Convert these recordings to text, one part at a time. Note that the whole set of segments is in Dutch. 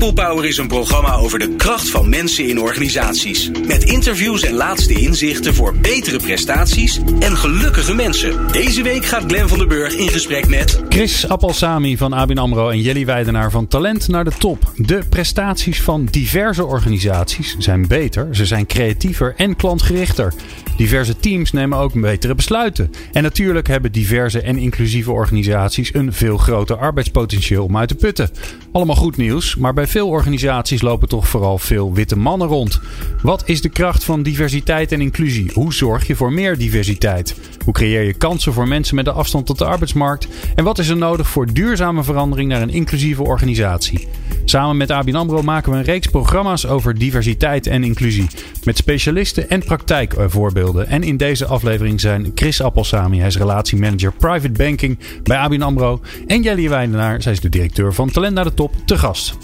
People Power is een programma over de kracht van mensen in organisaties. Met interviews en laatste inzichten voor betere prestaties en gelukkige mensen. Deze week gaat Glen van der Burg in gesprek met... Chris Appelsami van ABN AMRO en Jelly Weidenaar van Talent naar de Top. De prestaties van diverse organisaties zijn beter, ze zijn creatiever en klantgerichter. Diverse teams nemen ook betere besluiten. En natuurlijk hebben diverse en inclusieve organisaties een veel groter arbeidspotentieel om uit te putten. Allemaal goed nieuws, maar bij veel organisaties lopen toch vooral veel witte mannen rond. Wat is de kracht van diversiteit en inclusie? Hoe zorg je voor meer diversiteit? Hoe creëer je kansen voor mensen met de afstand tot de arbeidsmarkt? En wat is er nodig voor duurzame verandering naar een inclusieve organisatie? Samen met ABN AMRO maken we een reeks programma's over diversiteit en inclusie. Met specialisten en praktijkvoorbeelden. En in deze aflevering zijn Chris Appelsami, hij is relatiemanager private banking bij ABN AMRO. En Jelly Wijnenaar, zij is de directeur van Talent naar de Top, te gast.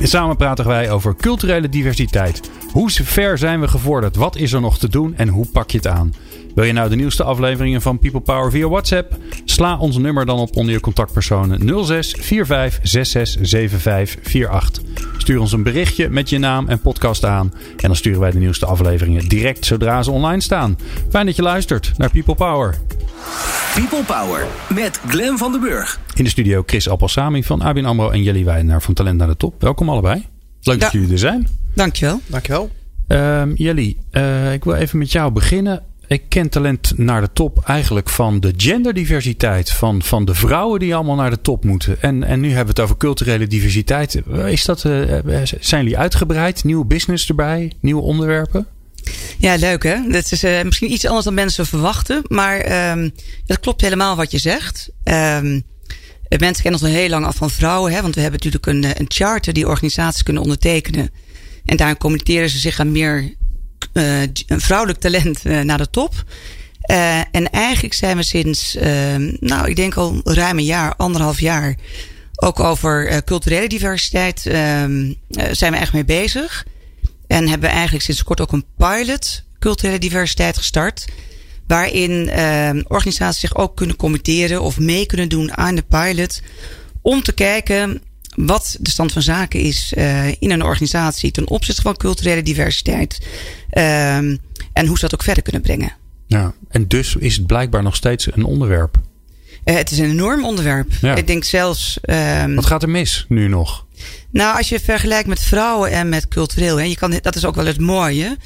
En samen praten wij over culturele diversiteit. Hoe ver zijn we gevorderd? Wat is er nog te doen en hoe pak je het aan? Wil je nou de nieuwste afleveringen van People Power via WhatsApp? Sla ons nummer dan op onder je contactpersonen 06 45 66 75 48. Stuur ons een berichtje met je naam en podcast aan. En dan sturen wij de nieuwste afleveringen direct zodra ze online staan. Fijn dat je luistert naar People Power. People Power met Glen van der Burg. In de studio Chris Appelsami van ABN AMRO en Jelly Wijnaar van Talent naar de Top. Welkom allebei. Leuk dat jullie er zijn. Dankjewel. Dankjewel. Um, Jelly, uh, ik wil even met jou beginnen. Ik ken talent naar de top eigenlijk van de genderdiversiteit. Van, van de vrouwen die allemaal naar de top moeten. En, en nu hebben we het over culturele diversiteit. Is dat, uh, zijn jullie uitgebreid? Nieuwe business erbij? Nieuwe onderwerpen? Ja, leuk hè. Dat is uh, misschien iets anders dan mensen verwachten. Maar um, dat klopt helemaal wat je zegt. Um, mensen kennen ons al heel lang af van vrouwen. Hè, want we hebben natuurlijk een, een charter die organisaties kunnen ondertekenen. En daarin communiceren ze zich aan meer uh, vrouwelijk talent naar de top. En eigenlijk zijn we sinds, nou, ik denk al ruim een jaar, anderhalf jaar, ook over culturele diversiteit zijn we echt mee bezig. En hebben we eigenlijk sinds kort ook een pilot culturele diversiteit gestart. Waarin organisaties zich ook kunnen committeren of mee kunnen doen aan de pilot. Om te kijken wat de stand van zaken is uh, in een organisatie ten opzichte van culturele diversiteit. Um, en hoe ze dat ook verder kunnen brengen. Ja, en dus is het blijkbaar nog steeds een onderwerp. Uh, het is een enorm onderwerp. Ja. Ik denk zelfs. Um, wat gaat er mis nu nog? Nou, als je vergelijkt met vrouwen en met cultureel, hè, je kan, dat is ook wel het mooie.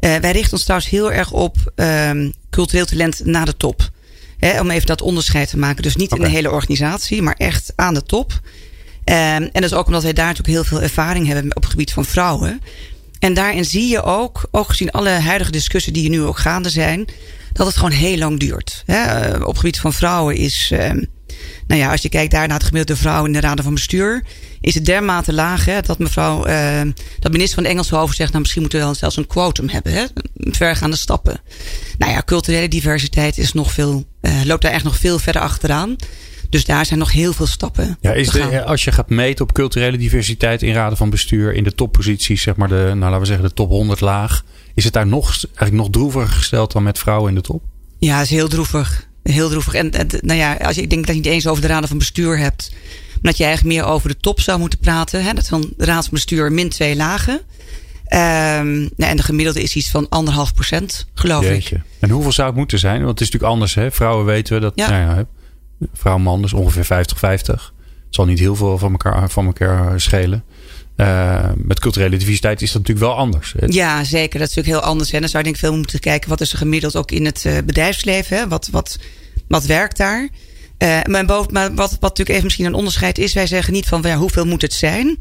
Uh, wij richten ons trouwens heel erg op um, cultureel talent na de top. Hè, om even dat onderscheid te maken. Dus niet okay. in de hele organisatie, maar echt aan de top. Um, en dat is ook omdat wij daar natuurlijk heel veel ervaring hebben op het gebied van vrouwen. En daarin zie je ook, ook gezien alle huidige discussies die nu ook gaande zijn, dat het gewoon heel lang duurt. Hè? op gebied van vrouwen is, um, nou ja, als je kijkt daar naar het gemiddelde vrouw in de raden van bestuur, is het dermate laag hè, dat mevrouw, uh, dat minister van de Engelse over zegt, nou misschien moeten we wel zelfs een quotum hebben, hè? vergaande stappen. Nou ja, culturele diversiteit is nog veel, uh, loopt daar echt nog veel verder achteraan. Dus daar zijn nog heel veel stappen. Ja, is de, als je gaat meten op culturele diversiteit in raden van bestuur, in de topposities, zeg maar de, nou laten we zeggen de top 100 laag, is het daar nog, eigenlijk nog droeviger gesteld dan met vrouwen in de top? Ja, is heel droevig. Heel droevig. En, en nou ja, als je, ik denk dat je niet eens over de raden van bestuur hebt, maar dat je eigenlijk meer over de top zou moeten praten. Hè? Dat van de raad van bestuur min twee lagen. Um, nou, en de gemiddelde is iets van anderhalf procent, geloof Jeetje. ik. En hoeveel zou het moeten zijn? Want het is natuurlijk anders. Hè? Vrouwen weten we dat. Ja. Nou ja, vrouw man, dus ongeveer 50-50. Het zal niet heel veel van elkaar, van elkaar schelen. Uh, met culturele diversiteit is dat natuurlijk wel anders. Ja, zeker. Dat is natuurlijk heel anders. En dan zou ik denk veel moeten kijken wat is er gemiddeld ook in het uh, bedrijfsleven. Hè? Wat, wat, wat werkt daar? Uh, maar, boven, maar wat, wat natuurlijk even misschien een onderscheid is. Wij zeggen niet van ja, hoeveel moet het zijn.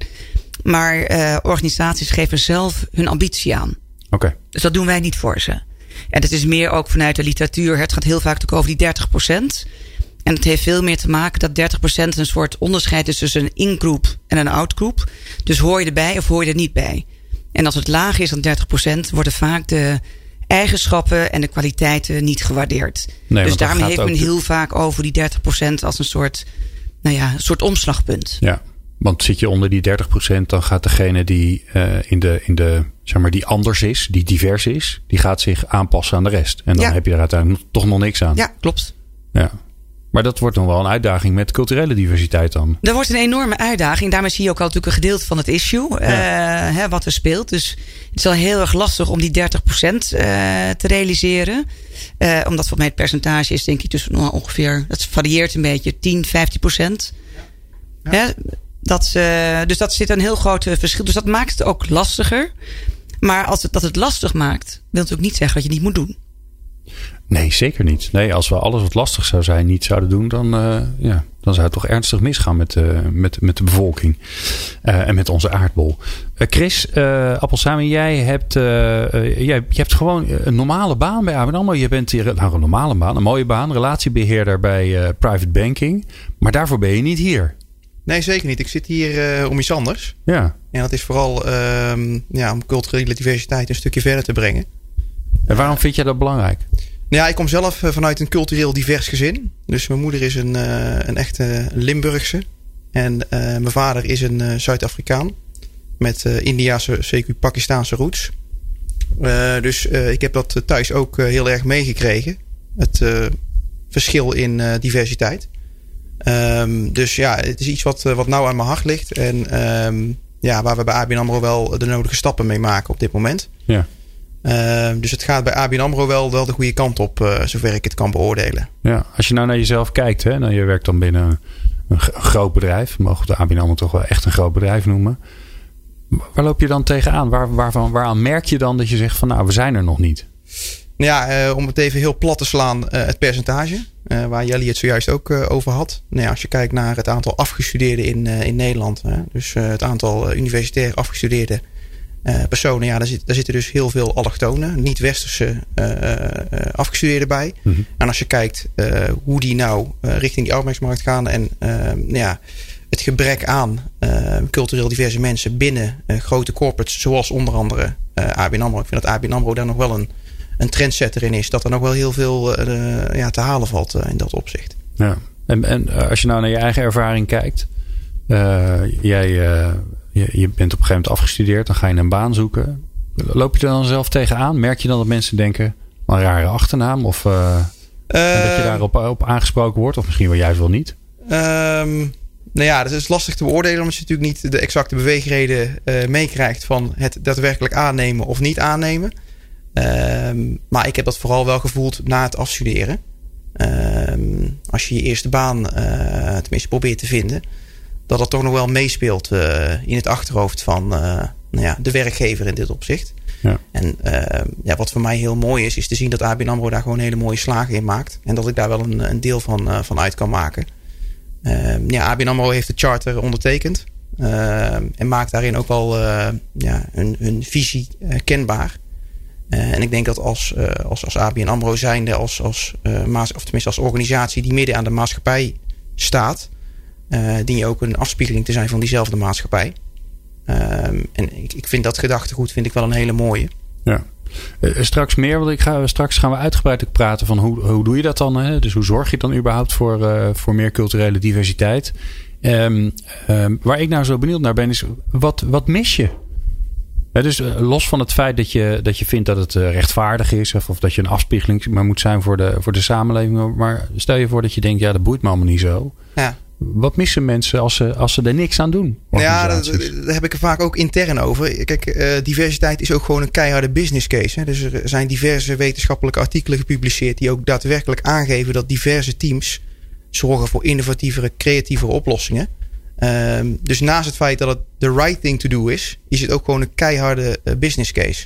Maar organisaties geven zelf hun ambitie aan. Oké. Okay. Dus dat doen wij niet voor ze. En het is meer ook vanuit de literatuur. Het gaat heel vaak over die 30 procent. En het heeft veel meer te maken dat 30% een soort onderscheid is tussen een in-groep en een out-groep. Dus hoor je erbij of hoor je er niet bij? En als het laag is dan 30%, worden vaak de eigenschappen en de kwaliteiten niet gewaardeerd. Nee, dus daarmee heeft men heel vaak over die 30% als een soort, nou ja, een soort omslagpunt. Ja, want zit je onder die 30%, dan gaat degene die uh, in de, in de, zeg maar, die anders is, die divers is, die gaat zich aanpassen aan de rest. En dan Ja. heb je er uiteindelijk toch nog niks aan. Ja, klopt. Ja. Maar dat wordt nog wel een uitdaging met culturele diversiteit dan. Dat wordt een enorme uitdaging. Daarmee zie je ook al natuurlijk een gedeelte van het issue. Ja. Uh, hè, wat er speelt. Dus het is al heel erg lastig om die 30% uh, te realiseren. Uh, omdat voor mij het percentage is denk ik tussen ongeveer... Dat varieert een beetje. 10, 15%. Ja. Ja. Dat, dus dat zit een heel groot verschil. Dus dat maakt het ook lastiger. Maar als het, dat het lastig maakt... wil het ook niet zeggen dat je het niet moet doen. Nee, zeker niet. Nee, als we alles wat lastig zou zijn niet zouden doen, dan, uh, ja, dan zou het toch ernstig misgaan met, uh, met, met de bevolking uh, en met onze aardbol. Chris, Appelsami, jij hebt, jij, je hebt gewoon een normale baan bij ABN AMRO. Je bent hier, nou een normale baan, een mooie baan, relatiebeheerder bij private banking. Maar daarvoor ben je niet hier. Nee, zeker niet. Ik zit hier om iets anders. Ja. En dat is vooral ehm, ja, om culturele diversiteit een stukje verder te brengen. En waarom vind jij dat belangrijk? Ja, ik kom zelf vanuit een cultureel divers gezin. Dus mijn moeder is een, een echte Limburgse. En uh, mijn vader is een Zuid-Afrikaan. Met Indiase, zeker Pakistaanse roots. dus ik heb dat thuis ook heel erg meegekregen. Het verschil in diversiteit. Um, dus ja, het is iets wat, wat nauw aan mijn hart ligt. En um, ja, waar we bij ABN AMRO wel de nodige stappen mee maken op dit moment. Ja. Uh, dus het gaat bij ABN AMRO wel, wel de goede kant op, uh, zover ik het kan beoordelen. Ja, als je nou naar jezelf kijkt, hè, nou, je werkt dan binnen een groot bedrijf. We mogen de ABN AMRO toch wel echt een groot bedrijf noemen. Waar loop je dan tegenaan? Waar, waarvan, waaraan merk je dan dat je zegt van nou, we zijn er nog niet? Ja, uh, om het even heel plat te slaan, het percentage. waar Jelly het zojuist ook over had. Nou ja, als je kijkt naar het aantal afgestudeerden in, in Nederland. dus het aantal universitair afgestudeerden uh, personen, ja, daar, zit, daar zitten dus heel veel allochtonen, niet-westerse uh, uh, afgestudeerden bij. Mm -hmm. En als je kijkt hoe die nou richting die arbeidsmarkt gaan en nou ja, het gebrek aan cultureel diverse mensen binnen grote corporates, zoals onder andere ABN AMRO. Ik vind dat ABN AMRO daar nog wel een, een trendsetter in is. Dat er nog wel heel veel ja, te halen valt in dat opzicht. Ja, en, en als je nou naar je eigen ervaring kijkt. jij je, je bent op een gegeven moment afgestudeerd, dan ga je een baan zoeken. Loop je er dan zelf tegenaan? Merk je dan dat mensen denken, een rare achternaam? Of uh, uh, dat je daarop op aangesproken wordt? Of misschien wel juist wel niet? Um, nou ja, dat is lastig te beoordelen. Omdat je natuurlijk niet de exacte beweegreden uh, meekrijgt van het daadwerkelijk aannemen of niet aannemen. Um, maar ik heb dat vooral wel gevoeld na het afstuderen. Um, als je je eerste baan tenminste probeert te vinden dat dat toch nog wel meespeelt uh, in het achterhoofd van uh, nou ja, de werkgever in dit opzicht. Ja. En uh, ja, wat voor mij heel mooi is, is te zien dat ABN AMRO daar gewoon hele mooie slagen in maakt. En dat ik daar wel een, een deel van, van uit kan maken. ja, ABN AMRO heeft de charter ondertekend. en maakt daarin ook wel ja, hun, hun visie kenbaar. en ik denk dat als, als, als ABN AMRO zijnde, als, als, maas, of tenminste als organisatie die midden aan de maatschappij staat uh, dien je ook een afspiegeling te zijn van diezelfde maatschappij. Um, en ik, ik vind dat gedachtegoed vind ik wel een hele mooie. Ja. Uh, straks meer, want ik ga, straks gaan we uitgebreid praten van hoe, hoe doe je dat dan? Hè? Dus hoe zorg je dan überhaupt voor, uh, voor meer culturele diversiteit? Um, um, waar ik nou zo benieuwd naar ben, is wat, wat mis je? Ja, dus los van het feit dat je, dat je vindt dat het rechtvaardig is, of, of dat je een afspiegeling maar moet zijn voor de, voor de samenleving. Maar stel je voor dat je denkt, ja, dat boeit me allemaal niet zo. Ja. Wat missen mensen als ze, als ze er niks aan doen? Ja, daar, heb ik er vaak ook intern over. Kijk, uh, diversiteit is ook gewoon een keiharde business case. Hè. Dus er zijn diverse wetenschappelijke artikelen gepubliceerd die ook daadwerkelijk aangeven dat diverse teams zorgen voor innovatievere, creatievere oplossingen. Um, dus naast het feit dat het the right thing to do is, is het ook gewoon een keiharde uh, business case.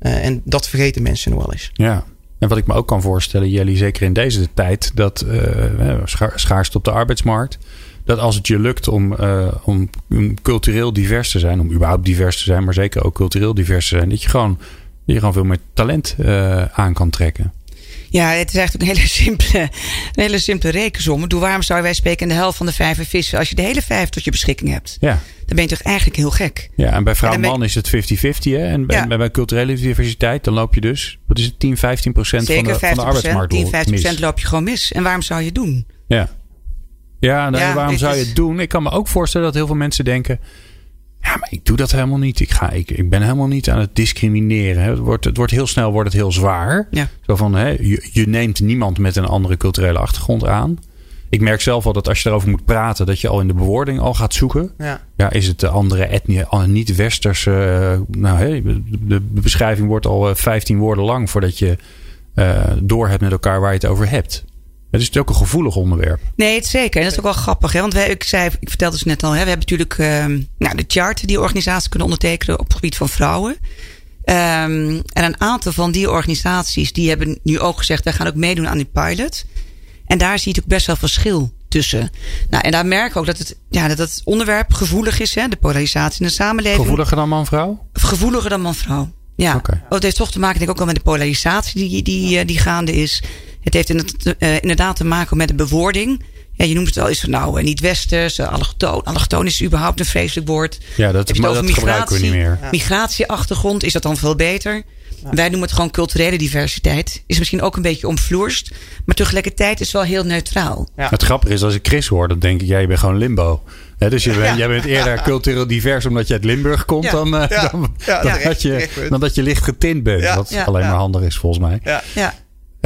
Uh, en dat vergeten mensen nog wel eens. Ja, en wat ik me ook kan voorstellen, jullie zeker in deze tijd, dat uh, schaarste op de arbeidsmarkt. Dat als het je lukt om, uh, om, om, cultureel divers te zijn, om überhaupt divers te zijn, maar zeker ook cultureel divers te zijn, dat je gewoon, je gewoon veel meer talent uh, aan kan trekken. Ja, het is eigenlijk een hele simpele, een hele simpele rekensom. Doe, waarom zou wij spreken de helft van de vijver vissen als je de hele vijf tot je beschikking hebt? Ja. Dan ben je toch eigenlijk heel gek. Ja, en bij vrouw en man is het 50-50. En bij, culturele diversiteit, dan loop je dus, wat is het, 10, 15 procent van de, van de arbeidsmarkt 10, 15 procent loop je gewoon mis. En waarom zou je het doen? Ja. Ja, nou, ja waarom zou je het doen? Ik kan me ook voorstellen dat heel veel mensen denken... Maar ik doe dat helemaal niet. Ik, ga, ik, ik ben helemaal niet aan het discrimineren. Hè. Het, wordt, het wordt heel snel wordt het heel zwaar. Ja. Zo van, hè, je, je neemt niemand met een andere culturele achtergrond aan. Ik merk zelf al dat als je erover moet praten, dat je al in de bewoording al gaat zoeken. Ja. Ja, is het de andere etnie, niet-westerse. eh, nou, hè, de, beschrijving wordt al eh, 15 woorden lang voordat je eh door hebt met elkaar waar je het over hebt. Het is natuurlijk ook een gevoelig onderwerp. Nee, het zeker. En dat is ook wel grappig. Hè? Want wij, ik, zei, ik vertelde het net al. Hè? We hebben natuurlijk ehm, nou, de chart die organisaties kunnen ondertekenen op het gebied van vrouwen. Ehm, en een aantal van die organisaties die hebben nu ook gezegd... wij gaan ook meedoen aan die pilot. En daar zie je ook best wel verschil tussen. Nou, en daar merken we ook dat het, ja, dat het onderwerp gevoelig is. Hè? De polarisatie in de samenleving. Gevoeliger dan man-vrouw? Gevoeliger dan man-vrouw. Ja, Oké. Want het heeft toch te maken denk ik ook wel met de polarisatie die, die, eh, die gaande is. Het heeft inderdaad, eh, inderdaad te maken met de bewoording. Ja, je noemt het al eens van nou, eh, niet westers, uh, allochtoon. Allochtoon is überhaupt een vreselijk woord. Ja, dat, maar gebruiken we niet meer. Migratieachtergrond, is dat dan veel beter? Wij noemen het gewoon culturele diversiteit. Is misschien ook een beetje omvloerst. Maar tegelijkertijd is het wel heel neutraal. Ja. Het grappige is, als ik Chris hoor, dan denk ik, jij bent gewoon limbo. Hè, dus je bent, jij bent eerder cultureel divers omdat je uit Limburg komt Ja. dan, eh, Ja. dan, Ja, dan terecht, dat je, dan dat je licht getint bent. Ja. Wat Ja. alleen Ja. maar handig is volgens mij. Ja.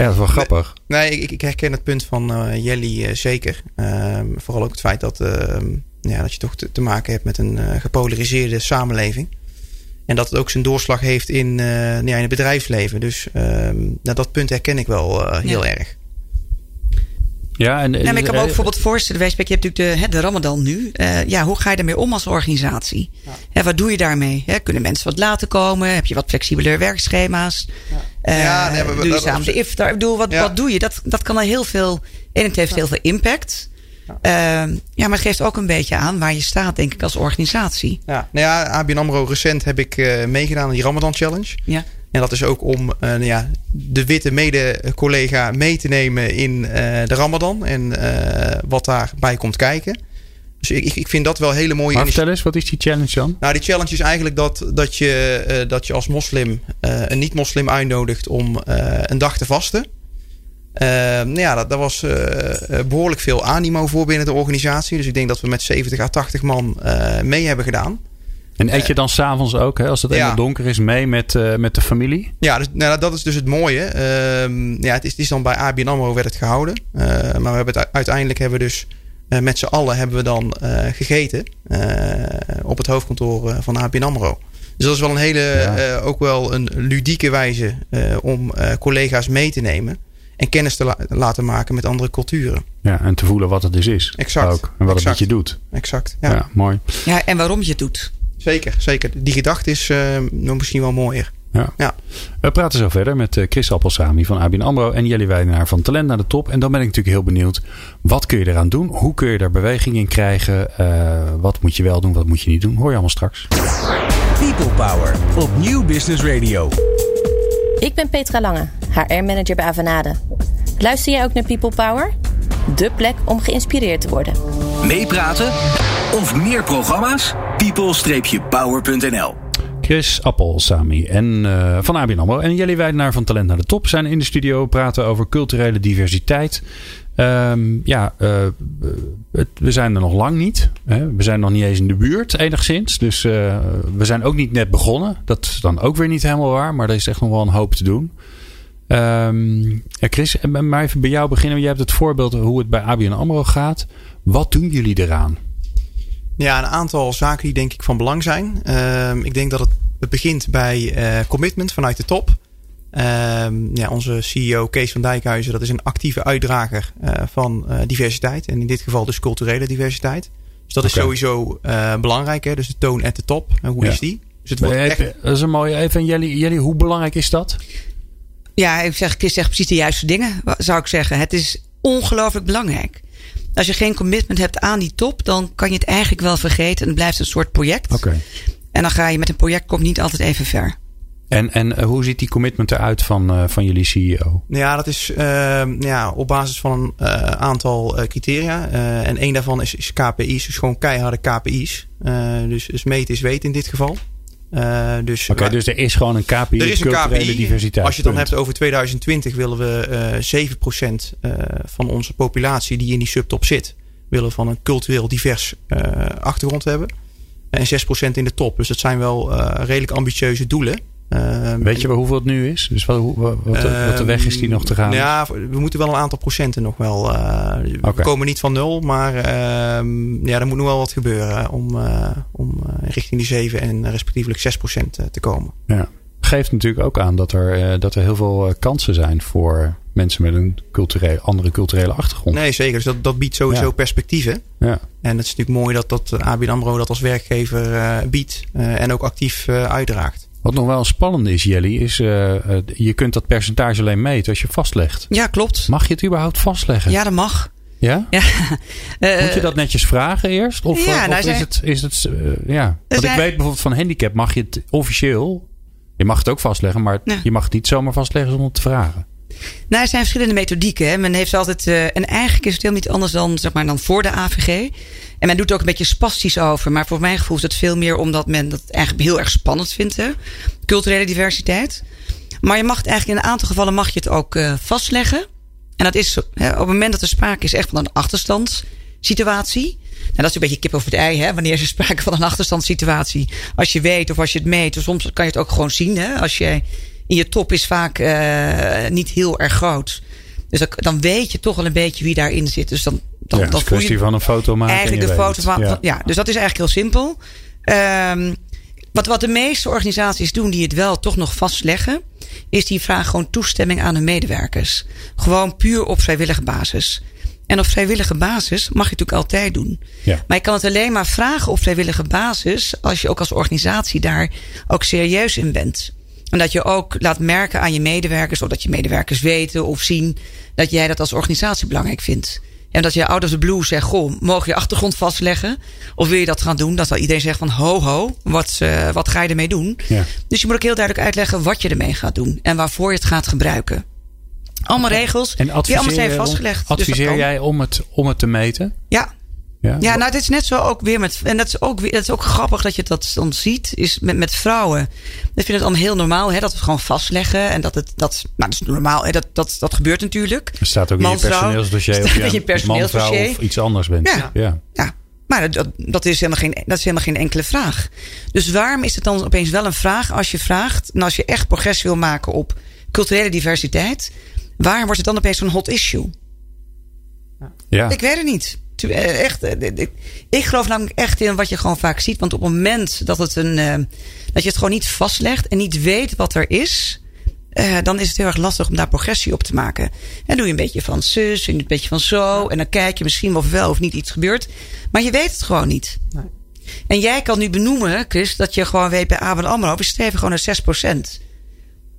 Ja, dat is wel grappig. Nee, ik, ik herken het punt van eh, Jelly eh, zeker. Ehm, vooral ook het feit dat, ehm, ja, dat je toch te, te maken hebt met een eh, gepolariseerde samenleving. En dat het ook zijn doorslag heeft in, eh, nou ja, in het bedrijfsleven. Dus ehm, nou, dat punt herken ik wel eh, heel Ja. erg. Ja, en, Nou, maar ik kan me ook eh, bijvoorbeeld voorstellen, je hebt natuurlijk de, hè, de Ramadan nu. Eh, ja, hoe ga je daarmee om als organisatie? Hè, wat doe je daarmee? Hè, kunnen mensen wat later komen? Heb je wat flexibeler werkschema's? Ja. Ja, nee, maar we- doe je dat- samen de iftar? Ik bedoel, wat, Ja. wat doe je? Dat, dat kan al heel veel. En het heeft heel veel impact. Ehm, ja, maar het geeft ook een beetje aan waar je staat, denk ik, als organisatie. Ja, nou ja, ABN AMRO recent heb ik eh, meegedaan aan die Ramadan Challenge. Ja. En dat is ook om eh, nou ja, de witte mede-collega mee te nemen in eh, de Ramadan. En eh, wat daarbij komt kijken. Dus ik, ik- vind dat wel hele mooie Maar vertel eens, wat is die challenge dan? Nou, die challenge is eigenlijk dat, dat, je, dat je als moslim een niet-moslim uitnodigt om een dag te vasten. Nou ja, dat, daar was eh, eh, behoorlijk veel animo voor binnen de organisatie. Dus ik denk dat we met 70 à 80 man mee hebben gedaan. En eet je dan s'avonds ook, hè, als het Ja. helemaal donker is, mee met, eh, met de familie? Ja, dus, nou, dat is dus het mooie. Ehm, ja, het, is, het is dan bij ABN AMRO werd het gehouden. Eh, maar we hebben het, uiteindelijk hebben we dus eh, met z'n allen hebben we dan eh, gegeten. eh, op het hoofdkantoor eh, van ABN AMRO. Dus dat is wel een hele, Ja. eh, ook wel een ludieke wijze eh, om eh, collega's mee te nemen. En kennis te la- laten maken met andere culturen. Ja, en te voelen wat het dus is. Exact. Ook. En wat het met je doet. Exact. Ja, Ja, mooi. ja, en waarom je het doet. Zeker, zeker. Die gedachte is eh, nog misschien wel mooier. Ja. Ja. We praten zo verder met eh, Chris Appelsami van ABN AMRO en Jelly Weidenaar van Talent naar de Top. En dan ben ik natuurlijk heel benieuwd. Wat kun je eraan doen? Hoe kun je daar beweging in krijgen? Eh, wat moet je wel doen? Wat moet je niet doen? Hoor je allemaal straks. People Power op Nieuw Business Radio. Ik ben Petra Lange, HR-manager bij Avanade. Luister jij ook naar People Power? De plek om geïnspireerd te worden. Meepraten of meer programma's? people-power.nl Chris Appelsami en, eh, van ABN AMRO en Jelly Weidenaar van Talent naar de Top zijn in de studio. Praten over culturele diversiteit. Ehm, ja, eh, we zijn er nog lang niet. Hè? We zijn nog niet eens in de buurt, enigszins. Dus eh, we zijn ook niet net begonnen. Dat is dan ook weer niet helemaal waar. Maar er is echt nog wel een hoop te doen. Ehm, Chris, maar even bij jou beginnen. Jij hebt het voorbeeld hoe het bij ABN AMRO gaat. Wat doen jullie eraan? Ja, een aantal zaken die denk ik van belang zijn. Ehm, ik denk dat het, het begint bij eh, commitment vanuit de top. Ehm, ja, onze CEO Kees van Dijkhuizen, dat is een actieve uitdrager eh, van eh, diversiteit. En in dit geval dus culturele diversiteit. Dus dat is sowieso eh, belangrijk. Hè? Dus de toon at the top. En hoe Ja. is die? Dus het wordt echt... Dat is een mooie. Even, Jelly, Jelly, hoe belangrijk is dat? Ja, ik zeg, Chris zegt precies de juiste dingen, zou ik zeggen. Het is ongelooflijk belangrijk. Als je geen commitment hebt aan die top, dan kan je het eigenlijk wel vergeten. En het blijft een soort project. Oké. En dan ga je met een project komt niet altijd even ver. En, en eh, hoe ziet die commitment eruit van, eh, van jullie CEO? Ja, dat is ehm, ja, op basis van een eh, aantal eh, criteria. Eh, en één daarvan is, is KPI's, dus gewoon keiharde KPI's. Eh, dus, dus meten is weten in dit geval. Eh, dus Oké, dus er is gewoon een KPI, er is een KPI. diversiteit. Als je het dan hebt over 2020 willen we eh 7% eh, van onze populatie die in die subtop zit, willen van een cultureel divers achtergrond hebben. En 6% in de top. Dus dat zijn wel redelijk ambitieuze doelen. Ehm, Weet je wel hoeveel het nu is? Dus wat, wat, wat, de, wat, de, weg is die nog te gaan? Ja, we moeten wel een aantal procenten nog wel. Uh, We komen niet van nul, maar uh, ja, er moet nog wel wat gebeuren om, uh, om richting die 7 en respectievelijk 6 procent te komen. Ja. Geeft natuurlijk ook aan dat er, dat er heel veel kansen zijn voor mensen met een culturele, andere culturele achtergrond. Nee, zeker. Dus dat, dat biedt sowieso ja. perspectieven. Ja. En het is natuurlijk mooi dat, dat ABN AMRO dat als werkgever biedt en ook actief uitdraagt. Wat nog wel spannend is, Jelly, is uh, je kunt dat percentage alleen meten als je vastlegt. Ja, klopt. Mag je het überhaupt vastleggen? Ja, dat mag. Ja? ja. Moet je dat netjes vragen eerst? Of, ja, nou, of is, het, is het. Uh, ja. Want ik weet bijvoorbeeld van handicap mag je het officieel. Je mag het ook vastleggen, maar je mag het niet zomaar vastleggen zonder te vragen. Nou, er zijn verschillende methodieken. Hè. Men heeft altijd. Uh, en eigenlijk is het helemaal niet anders dan, zeg maar, dan voor de AVG. En men doet ook een beetje spastisch over. Maar voor mijn gevoel is het veel meer omdat men dat eigenlijk heel erg spannend vindt. Hè? Culturele diversiteit. Maar je mag het eigenlijk in een aantal gevallen mag je het ook uh, vastleggen. En dat is hè, op het moment dat er sprake is echt van een achterstandssituatie. Nou, dat is een beetje kip over het ei, hè? wanneer is er sprake van een achterstandssituatie. Als je weet of als je het meet, of soms kan je het ook gewoon zien. Hè? Als je in je top is vaak uh, niet heel erg groot. Dus dan weet je toch wel een beetje wie daarin zit. Dus dan, dan, ja, dan kwestie van een foto maken. Eigenlijk de foto van, ja. ja. dus dat is eigenlijk heel simpel. Um, wat, wat de meeste organisaties doen die het wel toch nog vastleggen, is die vragen gewoon toestemming aan hun medewerkers. Gewoon puur op vrijwillige basis. En op vrijwillige basis mag je natuurlijk altijd doen. Ja. Maar je kan het alleen maar vragen op vrijwillige basis als je ook als organisatie daar ook serieus in bent. En dat je ook laat merken aan je medewerkers, of dat je medewerkers weten of zien dat jij dat als organisatie belangrijk vindt. En dat je out of the blue zegt, goh, mogen je achtergrond vastleggen? Of wil je dat gaan doen? Dat zal iedereen zegt van, ho ho, wat, uh, wat ga je ermee doen? Ja. Dus je moet ook heel duidelijk uitleggen wat je ermee gaat doen. En waarvoor je het gaat gebruiken. Allemaal regels en die allemaal zijn vastgelegd. Dus adviseer jij om het, om het te meten? Ja, ja, ja nou, het is net zo ook weer met. En dat is ook, weer, dat is ook grappig dat je dat dan ziet. Is met, met vrouwen. Ik vind het allemaal heel normaal hè, dat we het gewoon vastleggen. En dat het. Dat, nou, dat is normaal. Hè, dat, dat, dat gebeurt natuurlijk. Er staat ook in je personeelsdossier. Of je, je personeelsdossier. of iets anders bent. Ja. ja. ja. Maar dat, dat, is helemaal geen, dat is helemaal geen enkele vraag. Dus waarom is het dan opeens wel een vraag als je vraagt. En als je echt progressie wil maken op culturele diversiteit. Waarom wordt het dan opeens zo'n hot issue? Ja. Ik weet het niet. Eh, echt, eh, ik geloof namelijk echt in wat je gewoon vaak ziet. Want op het moment dat, het een, eh, dat je het gewoon niet vastlegt en niet weet wat er is. dan is het heel erg lastig om daar progressie op te maken. En doe je een beetje van zus en een beetje van zo. En dan kijk je misschien of wel of niet iets gebeurt. Maar je weet het gewoon niet. Nee. En jij kan nu benoemen, Chris, dat je gewoon weet bij ABN AMRO. We streven gewoon naar 6%.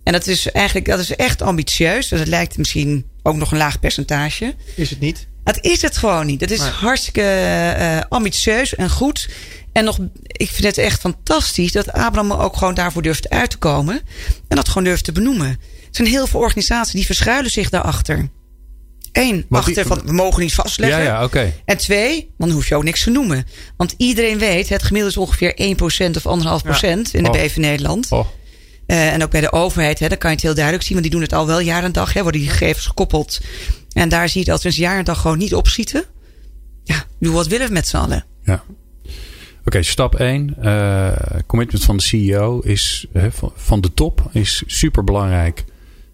En dat is eigenlijk dat is echt ambitieus. Dus het lijkt misschien ook nog een laag percentage. Is het niet? Het is het gewoon niet. Het is hartstikke uh, ambitieus en goed. En nog, ik vind het echt fantastisch dat Abraham ook gewoon daarvoor durft uit te komen. En dat gewoon durft te benoemen. Er zijn heel veel organisaties die verschuilen zich daarachter. Eén, achter van we mogen niet vastleggen. Ja, ja, okay. En twee, dan hoef je ook niks te noemen. Want iedereen weet, het gemiddelde is ongeveer 1% of 1,5% in de oh. BV Nederland. Oh. Uh, en ook bij de overheid, hè, dan kan je het heel duidelijk zien. Want die doen het al wel jaar en dag. Hè, worden die gegevens gekoppeld en daar zie je dat we een jaar en dag gewoon niet opschieten. Ja, doe wat willen we met z'n allen. Ja. Oké, stap 1. Uh, eh, commitment van de CEO is van de top is super belangrijk.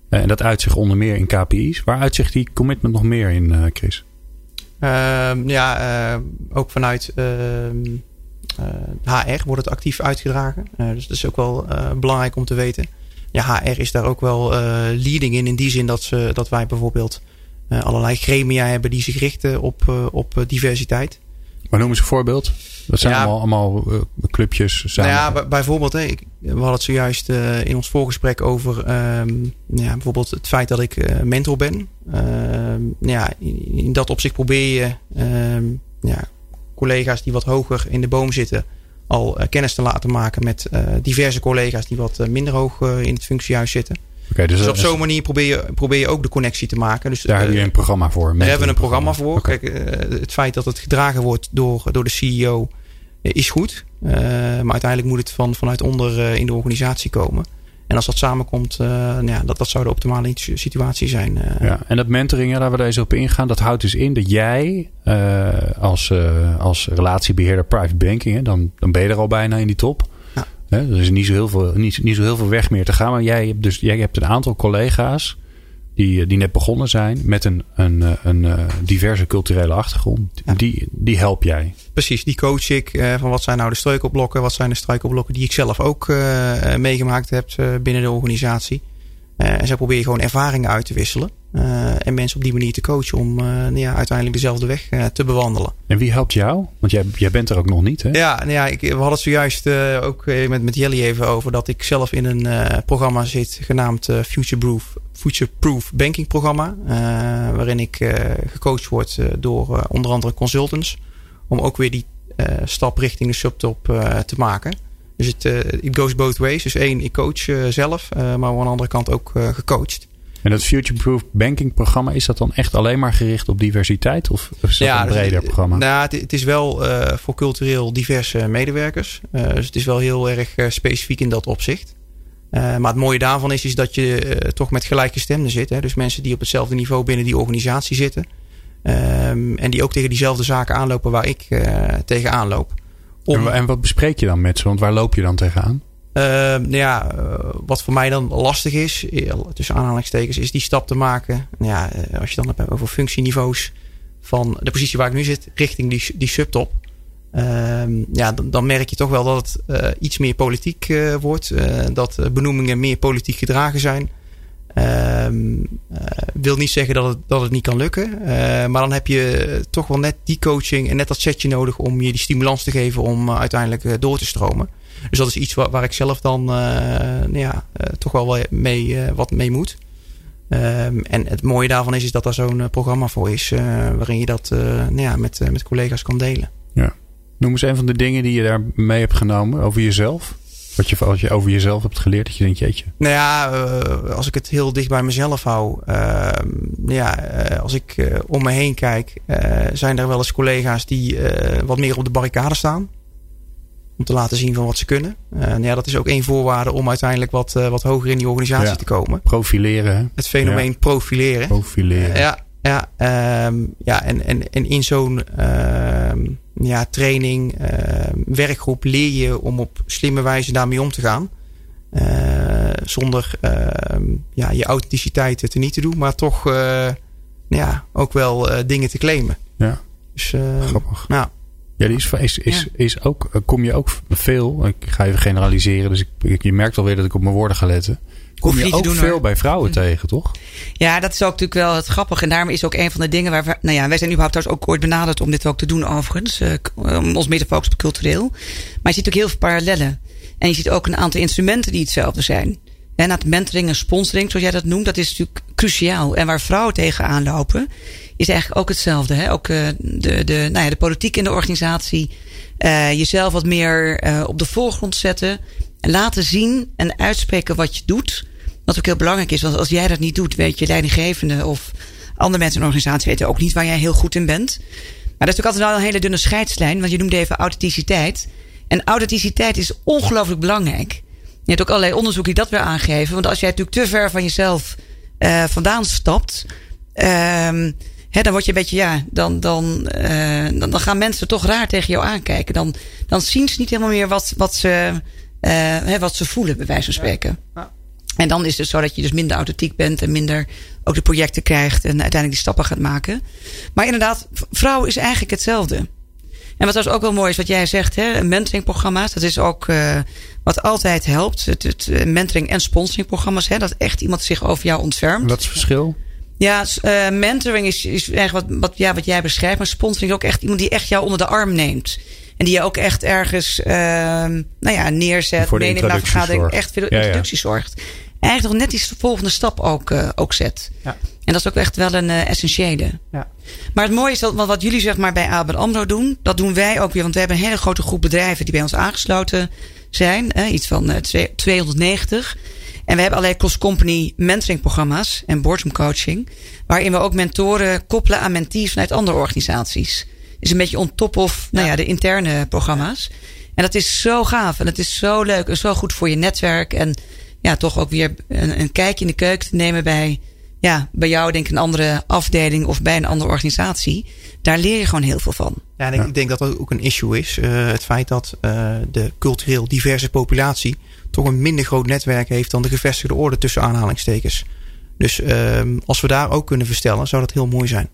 Uh, en dat uitzicht onder meer in KPI's. Waar uitzicht die commitment nog meer in, uh, Chris? Ehm, ja, ook vanuit HR ehm, wordt het actief uitgedragen. dus dat is ook wel belangrijk om te weten. Ja, HR is daar ook wel leading in. In die zin dat, ze, dat wij bijvoorbeeld uh, allerlei gremia hebben die zich richten op, uh, op eh, diversiteit. Maar noem eens een voorbeeld. Dat zijn allemaal, allemaal clubjes. Samen. Nou ja, bijvoorbeeld, hè, ik, we hadden het zojuist in ons voorgesprek over um, ja, bijvoorbeeld het feit dat ik mentor ben. Ehm, ja, in, in, dat opzicht probeer je um, ja, collega's die wat hoger in de boom zitten al kennis te laten maken met diverse collega's die wat minder hoog in het functiehuis zitten. Okay, dus, dus, op zo'n manier probeer je, probeer je ook de connectie te maken. Dus, daar heb je eh, een programma voor. Daar hebben we een programma voor. Kijk, uh, het feit dat het gedragen wordt door, door de CEO uh, is goed. maar uiteindelijk moet het van, vanuit onder in de organisatie komen. En als dat samenkomt, nou ja, dat, dat zou de optimale situatie zijn. Ja, en dat mentoring, ja, daar we deze op ingaan, dat houdt dus in dat jij als, als relatiebeheerder private banking, hè, dan, dan ben je er al bijna in die top. Hè, er is niet zo, heel veel, niet, niet zo heel veel weg meer te gaan. Maar jij hebt, dus, jij hebt een aantal collega's die, eh, die net begonnen zijn met een, een, eh, een, een eh, diverse culturele achtergrond. Die, die help jij. Precies, die coach ik van wat zijn nou de struikelblokken, wat zijn de struikelblokken die ik zelf ook meegemaakt heb binnen de organisatie. En zo probeer je gewoon ervaringen uit te wisselen. en mensen op die manier te coachen om nou ja, uiteindelijk dezelfde weg te bewandelen. En wie helpt jou? Want jij, jij bent er ook nog niet, hè? Ja, nou ja ik, we hadden het zojuist ook met, met Jelly even over dat ik zelf in een programma zit genaamd Futureproof Future-Proof Banking programma. Uh, waarin ik uh, gecoacht word uh, door onder andere consultants. Om ook weer die stap richting de subtop te maken. Dus het it goes both ways. Dus één, ik coach zelf. maar aan de andere kant ook gecoacht. En dat Future-Proof Banking programma, is dat dan echt alleen maar gericht op diversiteit? Of is dat ja, een breder programma? Nou, het, het is wel voor cultureel diverse medewerkers. dus het is wel heel erg specifiek in dat opzicht. Uh, maar het mooie daarvan is, is dat je toch met gelijke stemmen zit. Hè? Dus mensen die op hetzelfde niveau binnen die organisatie zitten. Um, en die ook tegen diezelfde zaken aanlopen waar ik tegen aanloop. Om... En, wat bespreek je dan met ze? Want waar loop je dan tegenaan? nou ja, wat voor mij dan lastig is, tussen aanhalingstekens, is die stap te maken. Nou ja, als je dan hebt over functieniveaus van de positie waar ik nu zit, richting die, die subtop. Um, ja, dan, dan, merk je toch wel dat het uh, iets meer politiek uh, wordt. Dat benoemingen meer politiek gedragen zijn. Um, wil niet zeggen dat het, dat het niet kan lukken. maar dan heb je toch wel net die coaching en net dat setje nodig om je die stimulans te geven om uiteindelijk door te stromen. Dus dat is iets waar, waar ik zelf dan nou ja, toch wel mee, wat mee moet. Um, en het mooie daarvan is, is dat er zo'n programma voor is waarin je dat nou ja, met, met collega's kan delen. Ja. Noem eens een van de dingen die je daar mee hebt genomen over jezelf. Wat je, als je over jezelf hebt geleerd, dat je denkt, jeetje. Nou ja, uh, als ik het heel dicht bij mezelf hou. Uh, ja, uh, als ik eh, om me heen kijk, zijn er wel eens collega's die wat meer op de barricade staan. Om te laten zien van wat ze kunnen. nou ja, dat is ook één voorwaarde om uiteindelijk wat, wat hoger in die organisatie te komen. Profileren. Hè? Het fenomeen ja. profileren. Profileren. ja, ja, um, ja en, en, en in zo'n um, ja, training, uh, werkgroep leer je om op slimme wijze daarmee om te gaan. Uh, zonder uh, ja, je authenticiteit te niet te doen, maar toch ja, ook wel dingen te claimen. Ja, dus, grappig. Nou, ja, die is, is, is, ja. is ook, kom je ook veel, ik ga even generaliseren, dus ik, je merkt alweer dat ik op mijn woorden ga letten. Kom je ook doen, veel hoor. bij vrouwen tegen, toch? Ja, dat is ook natuurlijk wel het grappige. En daarom is ook een van de dingen waar we. Nou ja, wij zijn überhaupt trouwens ook ooit benaderd om dit ook te doen, overigens. Uh, om ons meer te focussen op cultureel. Maar je ziet ook heel veel parallellen. En je ziet ook een aantal instrumenten die hetzelfde zijn. En dat mentoring en sponsoring, zoals jij dat noemt, dat is natuurlijk cruciaal. En waar vrouwen tegenaan lopen, is eigenlijk ook hetzelfde. Hè? Ook uh, de, de, nou ja, de politiek in de organisatie. Uh, jezelf wat meer uh, op de voorgrond zetten. En laten zien en uitspreken wat je doet. Wat ook heel belangrijk is. Want als jij dat niet doet, weet je leidinggevende of andere mensen in een organisatie weten ook niet waar jij heel goed in bent. Maar dat is natuurlijk altijd wel een hele dunne scheidslijn. Want je noemde even authenticiteit. En authenticiteit is ongelooflijk belangrijk. Je hebt ook allerlei onderzoeken die dat weer aangeven. Want als jij natuurlijk te ver van jezelf uh, vandaan stapt. Hè, dan word je een beetje, ja, dan, dan, uh, dan, dan, gaan mensen toch raar tegen jou aankijken. Dan, dan zien ze niet helemaal meer wat, wat, ze, uh, hè, wat ze voelen, bij wijze van spreken. Ja. En dan is het zo dat je dus minder authentiek bent en minder ook de projecten krijgt en uiteindelijk die stappen gaat maken. Maar inderdaad, vrouw is eigenlijk hetzelfde. En wat dus ook wel mooi is wat jij zegt, hè, mentoringprogramma's, dat is ook uh, wat altijd helpt. Het, het mentoring- en sponsoringprogramma's, hè, dat echt iemand zich over jou ontfermt. Wat is het verschil? Ja, uh, mentoring is, is eigenlijk wat, wat, ja, wat jij beschrijft. Maar sponsoring is ook echt iemand die echt jou onder de arm neemt. En die je ook echt ergens uh, nou ja, neerzet. Voor de meeneemt naar vergadering. Echt voor de ja, introductie ja. zorgt. Eigenlijk nog net die volgende stap ook, uh, ook zet. Ja. En dat is ook echt wel een uh, essentiële. Ja. Maar het mooie is dat wat jullie zeg maar bij ABN AMRO doen. Dat doen wij ook weer. Want we hebben een hele grote groep bedrijven die bij ons aangesloten zijn. Iets van 290. En we hebben allerlei cross-company mentoring programma's en boardroom coaching. Waarin we ook mentoren koppelen aan mentees vanuit andere organisaties. Is een beetje on top of nou ja, de interne programma's. En dat is zo gaaf en het is zo leuk en zo goed voor je netwerk. En ja, toch ook weer een, een kijkje in de keuken te nemen bij, ja, bij jou, denk ik, een andere afdeling of bij een andere organisatie. Daar leer je gewoon heel veel van. Ja, en ik, ik denk dat dat ook een issue is. Uh, het feit dat uh, de cultureel diverse populatie toch een minder groot netwerk heeft dan de gevestigde orde tussen aanhalingstekens. Dus uh, als we daar ook kunnen verstellen, zou dat heel mooi zijn.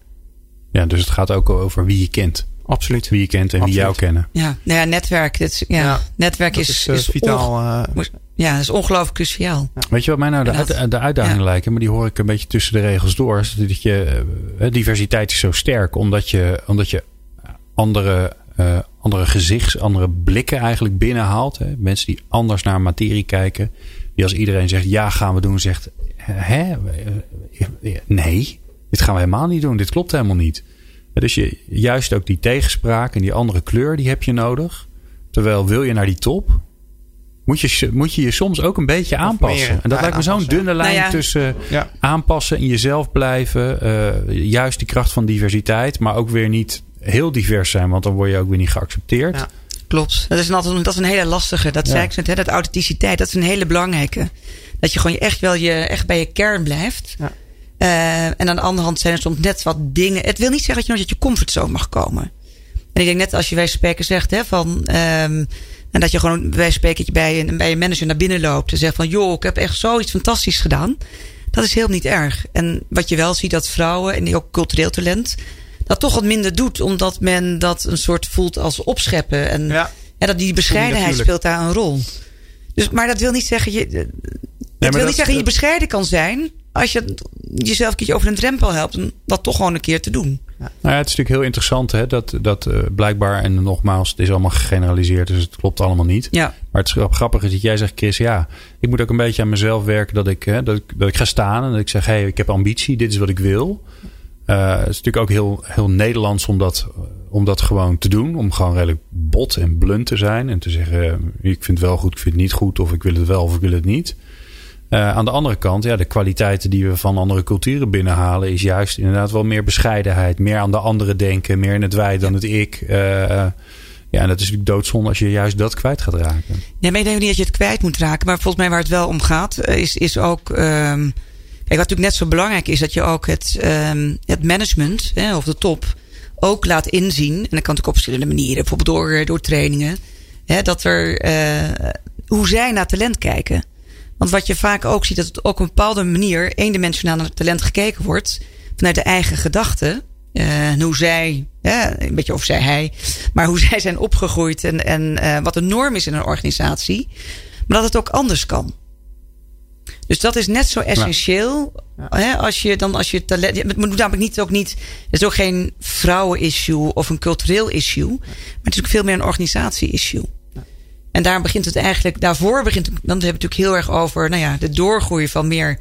Ja, dus het gaat ook over wie je kent. Absoluut. Wie je kent en Absoluut. wie jou kennen. Ja, nou ja netwerk. Dit is, ja, Ja, netwerk Dat is, is, is vitaal. onge- Uh, ja, dat is ongelooflijk cruciaal. Weet je wat mij nou de, En dat- uit- de uitdagingen ja. lijken? Maar die hoor ik een beetje tussen de regels door. Is dat je, eh, diversiteit is zo sterk omdat je, omdat je andere, eh, andere gezichts, andere blikken eigenlijk binnenhaalt. Hè? Mensen die anders naar materie kijken. Die als iedereen zegt ja gaan we doen, zegt hè? Eh, Nee, dit gaan we helemaal niet doen. Dit klopt helemaal niet. Dus je, juist ook die tegenspraak en die andere kleur, die heb je nodig. Terwijl wil je naar die top, moet je, moet je je soms ook een beetje aanpassen. en dat lijkt me zo'n dunne lijn Nou ja. tussen ja. aanpassen, in jezelf blijven. eh, juist die kracht van diversiteit, maar ook weer niet heel divers zijn, want dan word je ook weer niet geaccepteerd. Ja. Klopt. Dat is, een, dat is een hele lastige. Dat Ja. zei ik net, hè, dat authenticiteit. Dat is een hele belangrijke. Dat je gewoon echt wel je, echt bij je kern blijft. Ja. Eh, en aan de andere hand zijn er soms net wat dingen. Het wil niet zeggen dat je nooit uit je comfortzone mag komen. En ik denk net als je bij spreken zegt hè, van. ehm, en dat je gewoon bij spreken bij een, bij een manager naar binnen loopt en zegt van joh, ik heb echt zoiets fantastisch gedaan. Dat is heel niet erg. En wat je wel ziet dat vrouwen en ook cultureel talent dat toch wat minder doet, omdat men dat een soort voelt als opscheppen. En Ja. dat die bescheidenheid speelt daar een rol. Dus, maar dat wil niet zeggen, je, maar wil dat- niet zeggen je bescheiden kan zijn als je jezelf een keertje over een drempel helpt om dat toch gewoon een keer te doen. Nou ja, het is natuurlijk heel interessant hè, dat, dat eh, blijkbaar, en nogmaals, het is allemaal gegeneraliseerd, dus het klopt allemaal niet. Ja, Maar het grap- grappige is dat jij zegt, Chris, ja, ik moet ook een beetje aan mezelf werken dat ik, hè, dat ik, dat ik ga staan en dat ik zeg, hé, hey, ik heb ambitie, dit is wat ik wil. Eh, het is natuurlijk ook heel, heel Nederlands om dat, om dat gewoon te doen. Om gewoon redelijk bot en blunt te zijn. En te zeggen, eh, ik vind het wel goed, ik vind het niet goed. Of ik wil het wel of ik wil het niet. Eh, aan de andere kant, ja, de kwaliteiten die we van andere culturen binnenhalen... is juist inderdaad wel meer bescheidenheid. Meer aan de anderen denken. Meer in het wij dan het ik. Eh, ja, en dat is natuurlijk doodzonde als je juist dat kwijt gaat raken. Ja, maar ik denk niet dat je het kwijt moet raken. Maar volgens mij waar het wel om gaat, eh, is, is ook. ehm kijk, wat natuurlijk net zo belangrijk is, dat je ook het, ehm, het management, hè, of de top, ook laat inzien. En dat kan natuurlijk op verschillende manieren, bijvoorbeeld door, door trainingen. Hè, dat er. hoe zij naar talent kijken. Want wat je vaak ook ziet, dat het ook op een bepaalde manier eendimensionaal naar talent gekeken wordt. Vanuit de eigen gedachten. Eh, en hoe zij, ja, een beetje of zij hij, maar hoe zij zijn opgegroeid en, en eh, wat de norm is in een organisatie. Maar dat het ook anders kan. Dus dat is net zo essentieel. Hè, als je dan als je talent. Het moet namelijk niet ook niet. Het is ook geen vrouwen-issue of een cultureel issue. Maar het is ook veel meer een organisatie-issue. En daar begint het eigenlijk. Daarvoor begint. Dan hebben we het natuurlijk heel erg over. Nou ja, de doorgroei van meer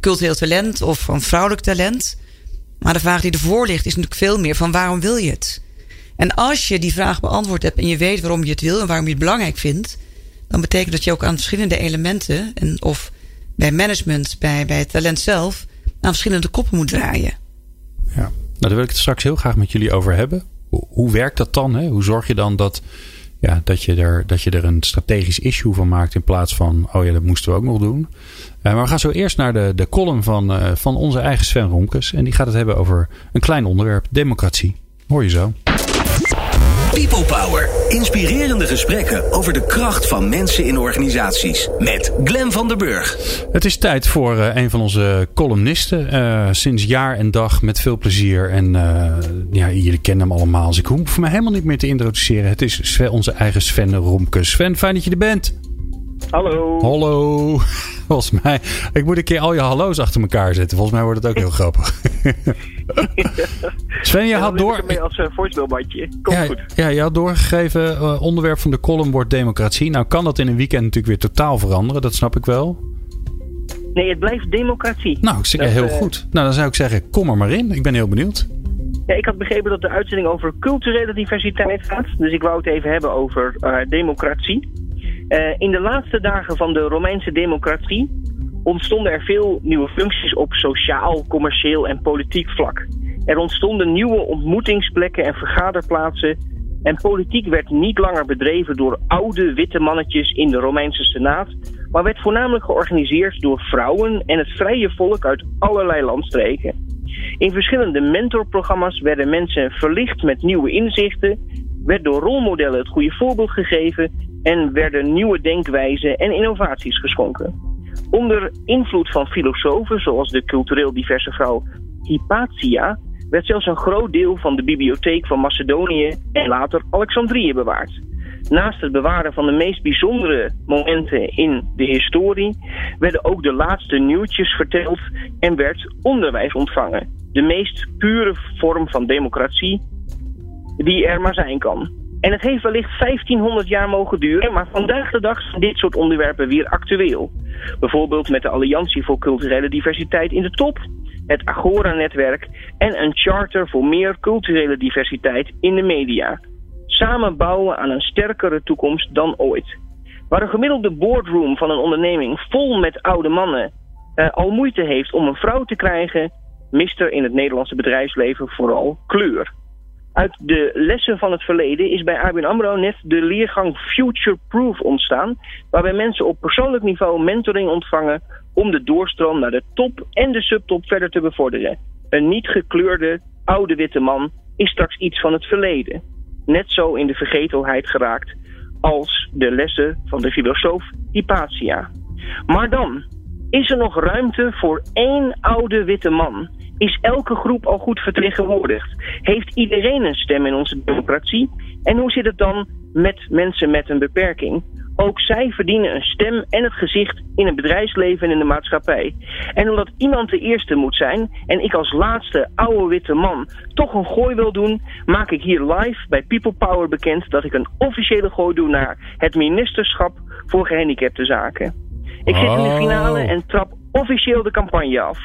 cultureel talent of van vrouwelijk talent. Maar de vraag die ervoor ligt is natuurlijk veel meer van waarom wil je het? En als je die vraag beantwoord hebt en je weet waarom je het wil en waarom je het belangrijk vindt, dan betekent dat je ook aan verschillende elementen, en of bij management, bij, bij het talent zelf, aan verschillende koppen moet draaien. Ja. Nou, daar wil ik het straks heel graag met jullie over hebben. Hoe, hoe werkt dat dan? Hè? Hoe zorg je dan dat, ja, dat, je er, dat je er een strategisch issue van maakt in plaats van, oh ja, dat moesten we ook nog doen. Uh, maar we gaan zo eerst naar de, de column van, uh, van onze eigen Sven Romkes. En die gaat het hebben over een klein onderwerp, democratie. Hoor je zo. People Power. Inspirerende gesprekken over de kracht van mensen in organisaties. Met Glen van der Burg. Het is tijd voor uh, een van onze columnisten. Uh, sinds jaar en dag met veel plezier. En uh, ja, jullie kennen hem allemaal. Dus ik hoef me helemaal niet meer te introduceren. Het is onze eigen Sven Romkes. Sven, fijn dat je er bent. Hallo. Hallo. Volgens mij. Ik moet een keer al je hallo's achter elkaar zetten. Volgens mij wordt het ook heel grappig. Sven, je had door. mee als voicemailbandje. Komt ja, goed. Ja, je had doorgegeven. Uh, onderwerp van de column wordt democratie. Nou kan dat in een weekend natuurlijk weer totaal veranderen. Dat snap ik wel. Nee, het blijft democratie. Nou, ik zeg Dat, heel uh, goed. Nou, dan zou ik zeggen, kom er maar in. Ik ben heel benieuwd. Ja, ik had begrepen dat de uitzending over culturele diversiteit gaat. Dus ik wou het even hebben over uh, democratie. Uh, in de laatste dagen van de Romeinse democratie ontstonden er veel nieuwe functies op sociaal, commercieel en politiek vlak. Er ontstonden nieuwe ontmoetingsplekken en vergaderplaatsen En politiek werd niet langer bedreven door oude witte mannetjes in de Romeinse Senaat, maar werd voornamelijk georganiseerd door vrouwen en het vrije volk uit allerlei landstreken. In verschillende mentorprogramma's werden mensen verlicht met nieuwe inzichten, werd door rolmodellen het goede voorbeeld gegeven en werden nieuwe denkwijzen en innovaties geschonken. Onder invloed van filosofen zoals de cultureel diverse vrouw Hypatia werd zelfs een groot deel van de bibliotheek van Macedonië en later Alexandrië bewaard. Naast het bewaren van de meest bijzondere momenten in de historie werden ook de laatste nieuwtjes verteld en werd onderwijs ontvangen. De meest pure vorm van democratie die er maar zijn kan. En het heeft wellicht 1500 jaar mogen duren, maar vandaag de dag zijn dit soort onderwerpen weer actueel. Bijvoorbeeld met de Alliantie voor Culturele Diversiteit in de top, het Agora-netwerk en een charter voor meer culturele diversiteit in de media. Samen bouwen aan een sterkere toekomst dan ooit. Waar een gemiddelde boardroom van een onderneming vol met oude mannen uh, al moeite heeft om een vrouw te krijgen, mist er in het Nederlandse bedrijfsleven vooral kleur. Uit de lessen van het verleden is bij ABN AMRO net de leergang Future Proof ontstaan, waarbij mensen op persoonlijk niveau mentoring ontvangen om de doorstroom naar de top en de subtop verder te bevorderen. Een niet gekleurde oude witte man is straks iets van het verleden. Net zo in de vergetelheid geraakt als de lessen van de filosoof Hypatia. Maar dan, is er nog ruimte voor één oude witte man? Is elke groep al goed vertegenwoordigd? Heeft iedereen een stem in onze democratie? En hoe zit het dan met mensen met een beperking? Ook zij verdienen een stem en het gezicht in het bedrijfsleven en in de maatschappij. En omdat iemand de eerste moet zijn en ik als laatste oude witte man toch een gooi wil doen, maak ik hier live bij People Power bekend dat ik een officiële gooi doe naar het ministerschap voor gehandicapte zaken. Ik zit in de finale en trap officieel de campagne af.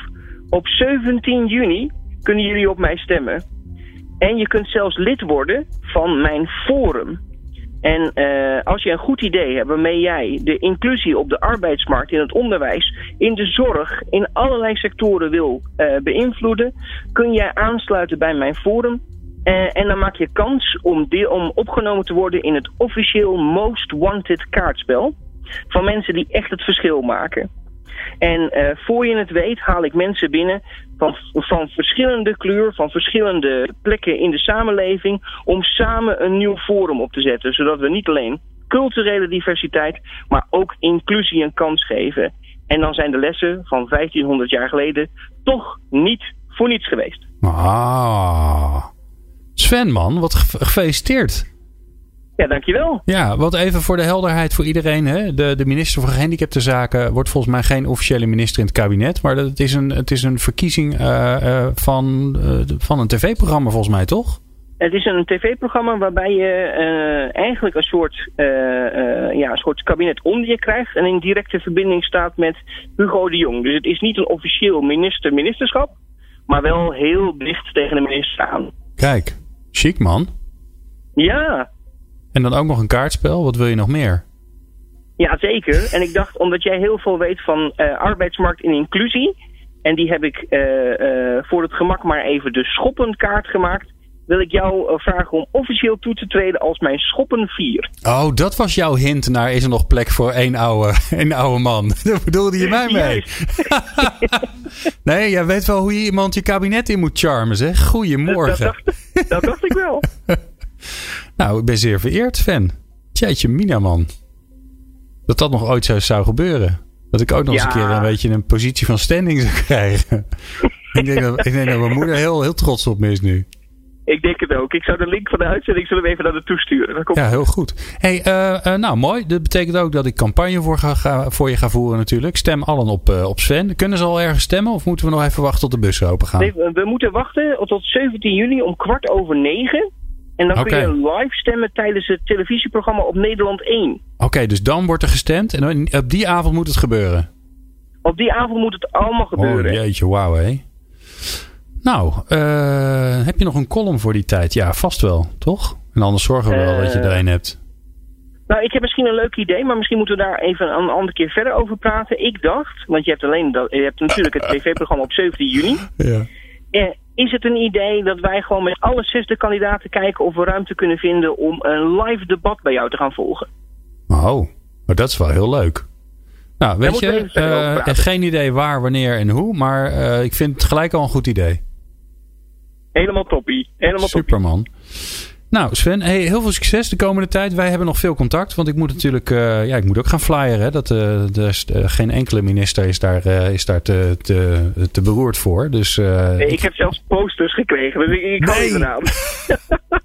Op 17 juni kunnen jullie op mij stemmen. En je kunt zelfs lid worden van mijn forum. En uh, als je een goed idee hebt waarmee jij de inclusie op de arbeidsmarkt, in het onderwijs, in de zorg, in allerlei sectoren wil uh, beïnvloeden, kun jij aansluiten bij mijn forum. Uh, en dan maak je kans om, deel, om opgenomen te worden in het officieel Most Wanted kaartspel. Van mensen die echt het verschil maken. En uh, voor je het weet haal ik mensen binnen van, van verschillende kleur, van verschillende plekken in de samenleving, om samen een nieuw forum op te zetten. Zodat we niet alleen culturele diversiteit, maar ook inclusie een kans geven. En dan zijn de lessen van 1500 jaar geleden toch niet voor niets geweest. Ah. Sven, man, wat gefeliciteerd. Ja, dankjewel. Ja, wat even voor de helderheid voor iedereen. Hè? De, de minister voor Gehandicaptenzaken wordt volgens mij geen officiële minister in het kabinet. Maar het is een, het is een verkiezing uh, uh, van, uh, van een tv-programma volgens mij, toch? Het is een tv-programma waarbij je uh, eigenlijk een soort, uh, uh, ja, een soort kabinet onder je krijgt en in directe verbinding staat met Hugo de Jong. Dus het is niet een officieel minister-ministerschap, maar wel heel dicht tegen de minister aan. Kijk, chic man. Ja, en dan ook nog een kaartspel. Wat wil je nog meer? Ja, zeker. En ik dacht, omdat jij heel veel weet van uh, arbeidsmarkt en inclusie. En die heb ik uh, uh, voor het gemak maar even de schoppenkaart gemaakt. Wil ik jou vragen om officieel toe te treden als mijn schoppen 4. Oh, dat was jouw hint naar is er nog plek voor één oude, één oude man. Daar bedoelde je mij mee. nee, jij weet wel hoe je iemand je kabinet in moet charmen, zeg. Goedemorgen. Dat, dat, dacht, dat dacht ik wel. Nou, ik ben zeer vereerd, fan. Tjeitje, Mina, man. Dat dat nog ooit zo zou gebeuren. Dat ik ook nog ja. eens een keer een beetje een positie van standing zou krijgen. ik, denk dat, ik denk dat mijn moeder heel, heel trots op me is nu. Ik denk het ook. Ik zou de link van de uitzending zullen we even naar naartoe sturen. ja, heel goed. Hey, uh, uh, nou mooi. Dat betekent ook dat ik campagne voor, ga, ga, voor je ga voeren natuurlijk. Stem allen op, uh, op Sven. Kunnen ze al ergens stemmen of moeten we nog even wachten tot de bussen open gaan? Nee, we moeten wachten tot 17 juni om kwart over negen. En dan okay. kun je live stemmen tijdens het televisieprogramma op Nederland 1. Oké, okay, dus dan wordt er gestemd en op die avond moet het gebeuren? Op die avond moet het allemaal gebeuren. Oh jeetje, wauw hé. Nou, uh, heb je nog een column voor die tijd? Ja, vast wel, toch? En anders zorgen we wel uh, dat je er een hebt. Nou, ik heb misschien een leuk idee, maar misschien moeten we daar even een andere keer verder over praten. Ik dacht, want je hebt alleen dat, je hebt natuurlijk het tv-programma op 17 juni. Ja. Uh, is het een idee dat wij gewoon met alle zesde kandidaten kijken of we ruimte kunnen vinden om een live debat bij jou te gaan volgen? Oh, maar dat is wel heel leuk. Nou, weet je, uh, geen idee waar, wanneer en hoe, maar uh, ik vind het gelijk al een goed idee. Helemaal toppie. Helemaal Superman. Nou, Sven, hey, heel veel succes de komende tijd. Wij hebben nog veel contact, want ik moet natuurlijk, uh, ja, ik moet ook gaan flyeren. Dat, uh, de, uh, geen enkele minister is daar, is daar te, te, te beroerd voor. Dus, nee, ik heb zelfs posters gekregen, dus ik, ik nee. ja,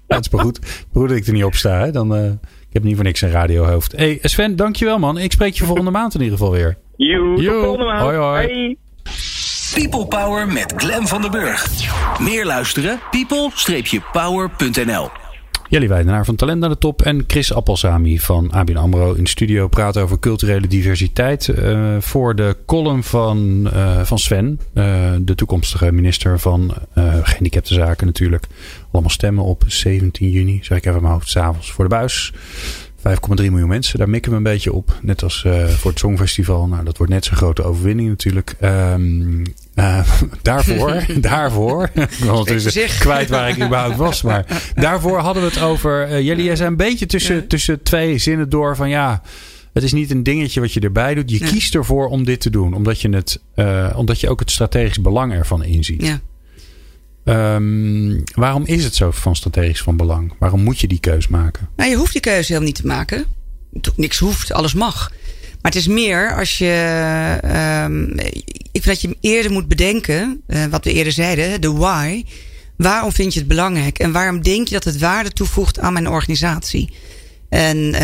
het is maar goed, goed dat ik er niet op sta. Hè? Dan, ik heb niet voor niks een radiohoofd. hey, Sven, dankjewel man. Ik spreek je volgende maand in ieder geval weer. Joe, tot volgende maand. Hoi, hoi. Hey. People Power met Glen van den Burg. Meer luisteren? people-power.nl Jelly Weidenaar van Talent naar de Top en Chris Appelsami van ABN AMRO in studio praten over culturele diversiteit. Uh, voor de column van, uh, van Sven, uh, de toekomstige minister van gehandicaptenzaken natuurlijk. Allemaal stemmen op 17 juni, zeg ik even mijn hoofd, s'avonds voor de buis. 5,3 miljoen mensen. Daar mikken we een beetje op. Net als voor het Songfestival. Nou, dat wordt net zo'n grote overwinning natuurlijk. Um, uh, daarvoor, daarvoor. Is kwijt waar ik überhaupt was. Maar daarvoor hadden we het over. Uh, jullie zijn een beetje tussen, ja. tussen twee zinnen door van ja. Het is niet een dingetje wat je erbij doet. Je ja. kiest ervoor om dit te doen. Omdat je, het, omdat je ook het strategisch belang ervan inziet. Ja. Um, waarom is het zo van strategisch van belang? Waarom moet je die keus maken? Nou, je hoeft die keuze helemaal niet te maken. Niks hoeft, alles mag. Maar het is meer als je. Um, ik vind dat je eerder moet bedenken, uh, wat we eerder zeiden, de why. Waarom vind je het belangrijk? En waarom denk je dat het waarde toevoegt aan mijn organisatie? En uh,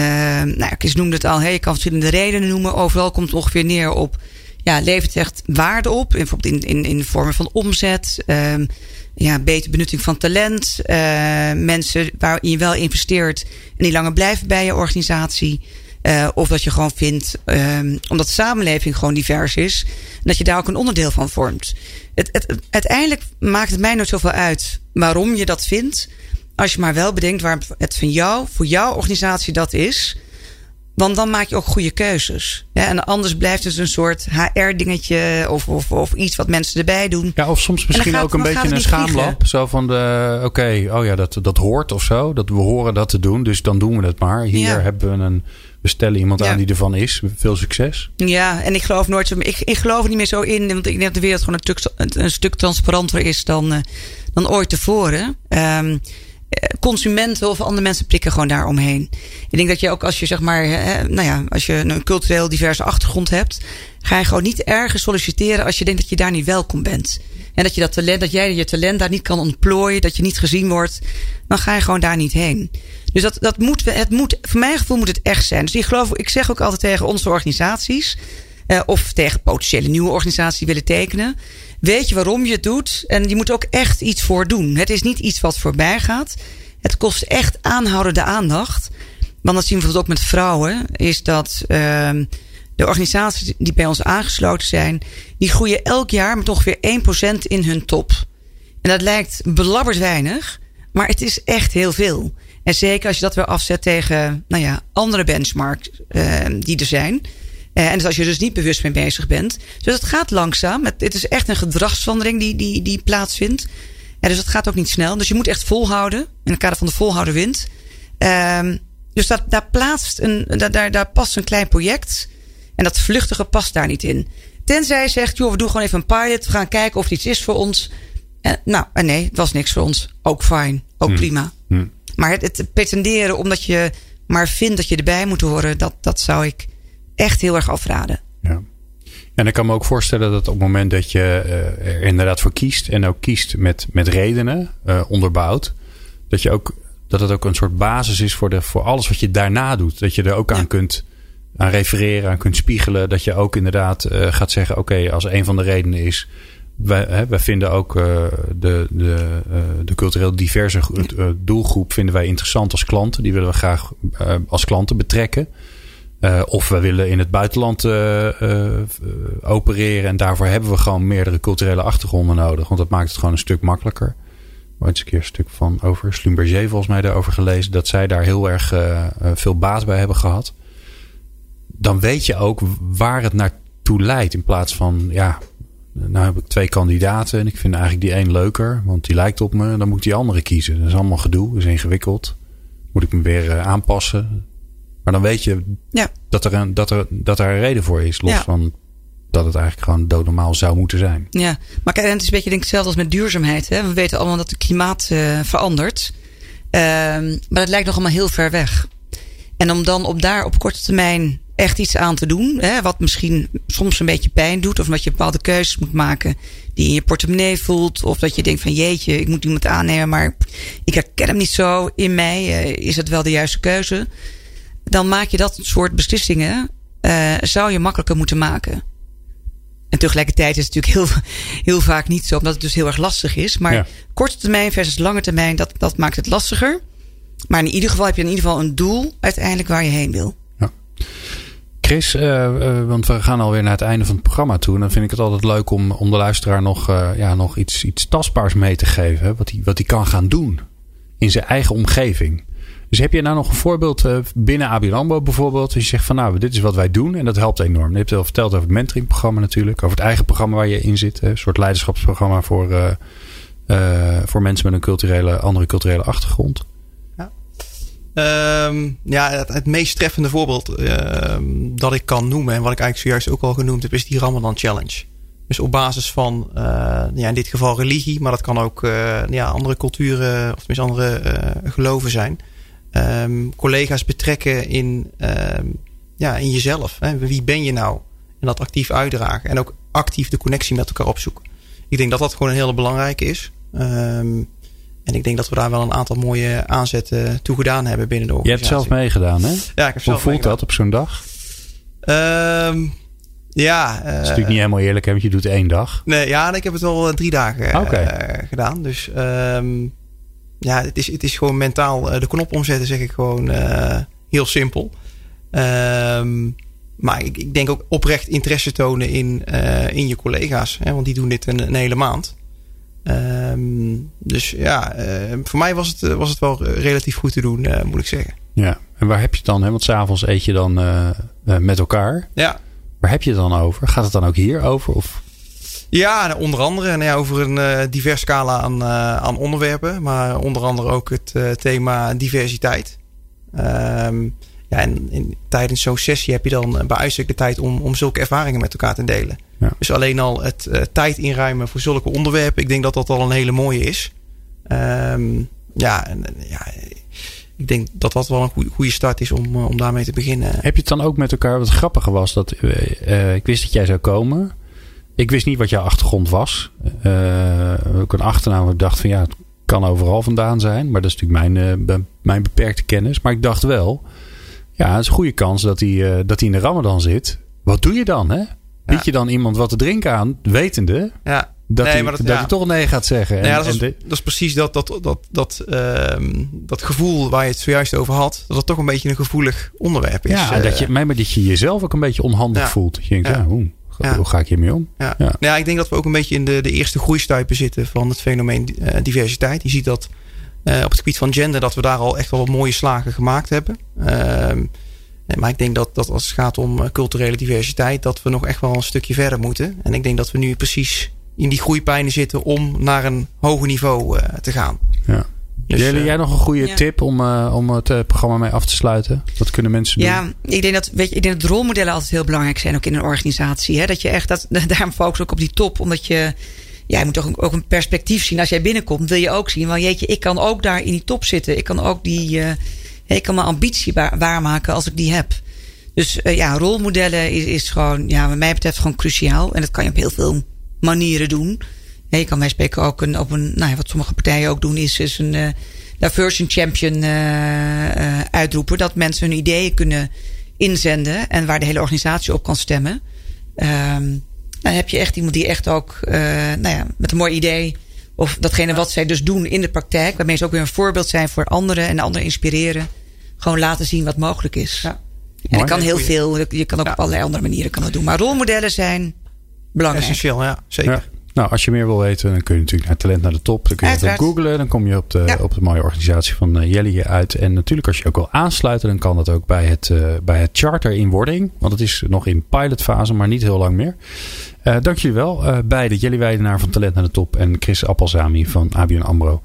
nou, Chris noemde het al, hey, je kan verschillende redenen noemen. Overal komt het ongeveer neer op. Ja, levert echt waarde op. Bijvoorbeeld in, in, in vormen van omzet. Um, ja, betere benutting van talent. Uh, mensen waarin je wel investeert en die langer blijven bij je organisatie. Uh, of dat je gewoon vindt, um, omdat de samenleving gewoon divers is, dat je daar ook een onderdeel van vormt. Het, het, uiteindelijk maakt het mij nooit zoveel uit waarom je dat vindt. Als je maar wel bedenkt waar het van jou, voor jouw organisatie dat is. Want dan maak je ook goede keuzes. Ja, en anders blijft het een soort HR-dingetje of, of, of iets wat mensen erbij doen. Ja, of soms misschien ook een beetje een schaamlab. Zo van de, oké, okay, oh ja, dat, dat hoort of zo. Dat we horen dat te doen, dus dan doen we het maar. Hier ja. hebben we een, we stellen iemand ja. aan die ervan is. Veel succes. Ja, en ik geloof nooit ik, ik geloof er niet meer zo in. Want ik denk dat de wereld gewoon een, stuk, een, een stuk transparanter is dan, uh, dan ooit tevoren. Um, consumenten of andere mensen prikken gewoon daar omheen. Ik denk dat je ook als je zeg maar, nou ja, als je een cultureel diverse achtergrond hebt, ga je gewoon niet ergens solliciteren als je denkt dat je daar niet welkom bent. En dat je dat talent, dat jij je talent daar niet kan ontplooien, dat je niet gezien wordt, dan ga je gewoon daar niet heen. Dus dat, dat moet, het moet, voor mijn gevoel moet het echt zijn. Dus ik geloof, ik zeg ook altijd tegen onze organisaties, uh, of tegen potentiële nieuwe organisaties willen tekenen. Weet je waarom je het doet? En je moet ook echt iets voor doen. Het is niet iets wat voorbij gaat. Het kost echt aanhoudende aandacht. Want dat zien we bijvoorbeeld ook met vrouwen. Is dat uh, de organisaties die bij ons aangesloten zijn. Die groeien elk jaar met ongeveer 1% in hun top. En dat lijkt belabberd weinig. Maar het is echt heel veel. En zeker als je dat weer afzet tegen nou ja, andere benchmarks uh, die er zijn. Uh, en als je dus niet bewust mee bezig bent. Dus het gaat langzaam. Het, het is echt een gedragsverandering die, die, die plaatsvindt. Ja, dus het gaat ook niet snel. Dus je moet echt volhouden. In het kader van de volhouden wint. Um, dus dat, daar, plaatst een, daar, daar, daar past een klein project. En dat vluchtige past daar niet in. Tenzij je zegt, joh, we doen gewoon even een pilot. We gaan kijken of het iets is voor ons. En, nou, en nee, het was niks voor ons. Ook fijn. Ook hmm. prima. Hmm. Maar het, het pretenderen omdat je maar vindt dat je erbij moet horen. Dat, dat zou ik echt heel erg afraden. Ja. En ik kan me ook voorstellen dat op het moment dat je uh, er inderdaad voor kiest en ook kiest met, met redenen uh, onderbouwd, dat, je ook, dat het ook een soort basis is voor, de, voor alles wat je daarna doet. Dat je er ook ja. aan kunt aan refereren, aan kunt spiegelen. Dat je ook inderdaad uh, gaat zeggen: oké, okay, als een van de redenen is. Wij, hè, wij vinden ook de, de, de cultureel diverse doelgroep vinden wij interessant als klanten. Die willen we graag als klanten betrekken. Uh, of we willen in het buitenland uh, uh, opereren. En daarvoor hebben we gewoon meerdere culturele achtergronden nodig. Want dat maakt het gewoon een stuk makkelijker. Ooit eens een keer een stuk van over Slumberger volgens mij daarover gelezen. Dat zij daar heel erg veel baat bij hebben gehad. Dan weet je ook waar het naartoe leidt. In plaats van, ja, nou heb ik twee kandidaten en ik vind eigenlijk die één leuker, want die lijkt op me. Dan moet ik die andere kiezen. Dat is allemaal gedoe, dat is ingewikkeld. Moet ik me weer eh, aanpassen. Maar dan weet je Ja. dat, er een, dat, er, dat er een reden voor is. Los Ja. van dat het eigenlijk gewoon doodnormaal zou moeten zijn. Ja, maar kijk, en het is een beetje denk ik, hetzelfde als met duurzaamheid. Hè? We weten allemaal dat het klimaat eh, verandert. Ehm, maar het lijkt nog allemaal heel ver weg. En om dan op daar op korte termijn echt iets aan te doen, hè, wat misschien soms een beetje pijn doet, of omdat je bepaalde keuzes moet maken die in je portemonnee voelt, of dat je denkt van jeetje, ik moet iemand aannemen, maar ik herken hem niet zo in mij, eh, is het wel de juiste keuze? Dan maak je dat soort beslissingen, eh, zou je makkelijker moeten maken. En tegelijkertijd is het natuurlijk heel, heel vaak niet zo, omdat het dus heel erg lastig is. Maar Ja. korte termijn versus lange termijn, dat, dat maakt het lastiger. Maar in ieder geval heb je in ieder geval een doel uiteindelijk waar je heen wil. Chris, eh, eh, want we gaan alweer naar het einde van het programma toe. En dan vind ik het altijd leuk om, om de luisteraar nog, ja, nog iets, iets tastbaars mee te geven. Hè, wat hij wat hij kan gaan doen in zijn eigen omgeving. Dus heb je nou nog een voorbeeld eh, binnen ABN AMRO bijvoorbeeld? Dus je zegt van nou, dit is wat wij doen en dat helpt enorm. Je hebt al verteld over het mentoringprogramma natuurlijk. Over het eigen programma waar je in zit. Een soort leiderschapsprogramma voor, eh, eh, voor mensen met een culturele, andere culturele achtergrond. Ehm, ja, het, het meest treffende voorbeeld ehm, dat ik kan noemen, en wat ik eigenlijk zojuist ook al genoemd heb, is die Ramadan Challenge. Dus op basis van, ja, in dit geval religie, maar dat kan ook ja, andere culturen, of tenminste andere geloven zijn. Ehm, collega's betrekken in, ehm, ja, in jezelf. Hè? Wie ben je nou? En dat actief uitdragen. En ook actief de connectie met elkaar opzoeken. Ik denk dat dat gewoon een hele belangrijke is. Ehm, en ik denk dat we daar wel een aantal mooie aanzetten toe gedaan hebben binnen de Je hebt organisatie. zelf meegedaan hè? Ja, ik heb Hoe voelt meegedaan. dat op zo'n dag? Ja. Dat is natuurlijk niet helemaal eerlijk, hè, want je doet één dag. Nee, ja, ik heb het al eh, drie dagen eh, Oké. gedaan. Dus ja, het is, het is gewoon mentaal eh, de knop omzetten, zeg ik gewoon eh, heel simpel. Ehm, maar ik, ik denk ook oprecht interesse tonen in, eh, in je collega's. Hè, want die doen dit een, een hele maand. Ehm, dus ja, voor mij was het, was het wel relatief goed te doen, moet ik zeggen. Ja, en waar heb je het dan? Hè? Want s'avonds eet je dan met elkaar. Ja, Waar heb je het dan over? Gaat het dan ook hier over? Of? Ja, onder andere nou ja, over een eh, divers scala aan, eh, aan onderwerpen. Maar onder andere ook het eh, thema diversiteit. Ehm, ja, en in, tijdens zo'n sessie heb je dan bij uitstek de tijd om, om zulke ervaringen met elkaar te delen. Ja. Dus alleen al het tijd inruimen voor zulke onderwerpen. Ik denk dat dat al een hele mooie is. Ehm, ja, en, ja, ik denk dat dat wel een goede- start is om, om daarmee te beginnen. Heb je het dan ook met elkaar? Wat grappiger was dat ik wist dat jij zou komen. Ik wist niet wat jouw achtergrond was. Eh, ook een achternaam. Ik dacht van ja, het kan overal vandaan zijn. Maar dat is natuurlijk mijn, eh, be- mijn beperkte kennis. Maar ik dacht wel, ja, het is een goede kans dat hij, eh, dat hij in de Ramadan zit. Wat doe je dan, hè? Bied Ja. je dan iemand wat te drinken aan, wetende Ja, dat, Nee, hij, dat, dat- ja. hij toch nee gaat zeggen? Nou En- dat, is, en de- dat is precies dat, dat, dat, dat, ehm, dat gevoel waar je het zojuist over had. Dat het toch een beetje een gevoelig onderwerp is. ja, dat je, maar dat je jezelf ook een beetje onhandig voelt. Dat je denkt, Ja. ja, hoe, Ja. hoe ga ik hiermee om? ja. Ja. Nou Ja, ik denk dat we ook een beetje in de, de eerste groeistuipen zitten van het fenomeen eh, diversiteit. Je ziet dat eh, op het gebied van gender dat we daar al echt wel wat mooie slagen gemaakt hebben. Ehm, eh, maar ik denk dat, dat als het gaat om eh, culturele diversiteit, dat we nog echt wel een stukje verder moeten. En ik denk dat we nu precies in die groeipijnen zitten om naar een hoger niveau te gaan. Ja. Dus, Jelle, eh, jij nog een goede ja. tip om, eh, om het eh, programma mee af te sluiten? Wat kunnen mensen doen? Ja, ik denk dat, weet je, ik denk dat rolmodellen altijd heel belangrijk zijn, ook in een organisatie. Hè? Dat je echt, dat, daarom focus ook op die top, omdat je, ja, je moet toch ook een perspectief zien. Als jij binnenkomt, wil je ook zien, van jeetje, ik kan ook daar in die top zitten. Ik kan ook die, eh, ik kan mijn ambitie waar- waarmaken als ik die heb. Dus ja, rolmodellen is, is gewoon, ja, wat mij betreft gewoon cruciaal. En dat kan je op heel veel manieren doen. Ja, je kan wij spreken ook een, op een, nou ja, wat sommige partijen ook doen, is, is een eh diversion champion eh, eh, uitroepen. Dat mensen hun ideeën kunnen inzenden en waar de hele organisatie op kan stemmen. Ehm, dan heb je echt iemand die echt ook, eh, nou ja, met een mooi idee. Of datgene wat zij dus doen in de praktijk. Waarmee ze ook weer een voorbeeld zijn voor anderen en anderen inspireren. Gewoon laten zien wat mogelijk is. Ja. En dat kan heel veel. Je kan ook Ja. op allerlei andere manieren kan dat doen. Maar rolmodellen zijn belangrijk. Essentieel, ja, zeker. Ja. Nou, als je meer wil weten, dan kun je natuurlijk naar Talent naar de Top. Dan kun je het googlen. Dan kom je op de, op de mooie organisatie van uh, Jelly uit. En natuurlijk, als je ook wil aansluiten, dan kan dat ook bij het, uh, bij het charter in wording. Want het is nog in pilotfase, maar niet heel lang meer. Uh, dank jullie wel. Uh, beide Jelly Weidenaar van Talent naar de Top en Chris Appelzami van ABN AMRO.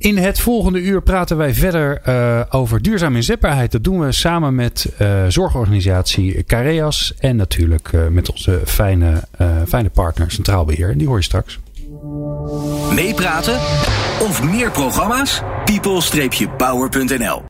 In het volgende uur praten wij verder uh, over duurzame inzetbaarheid. Dat doen we samen met uh, zorgorganisatie Careas. En natuurlijk uh, met onze fijne, fijne partner Centraal Beheer. Die hoor je straks. Meepraten of meer programma's? people-power.nl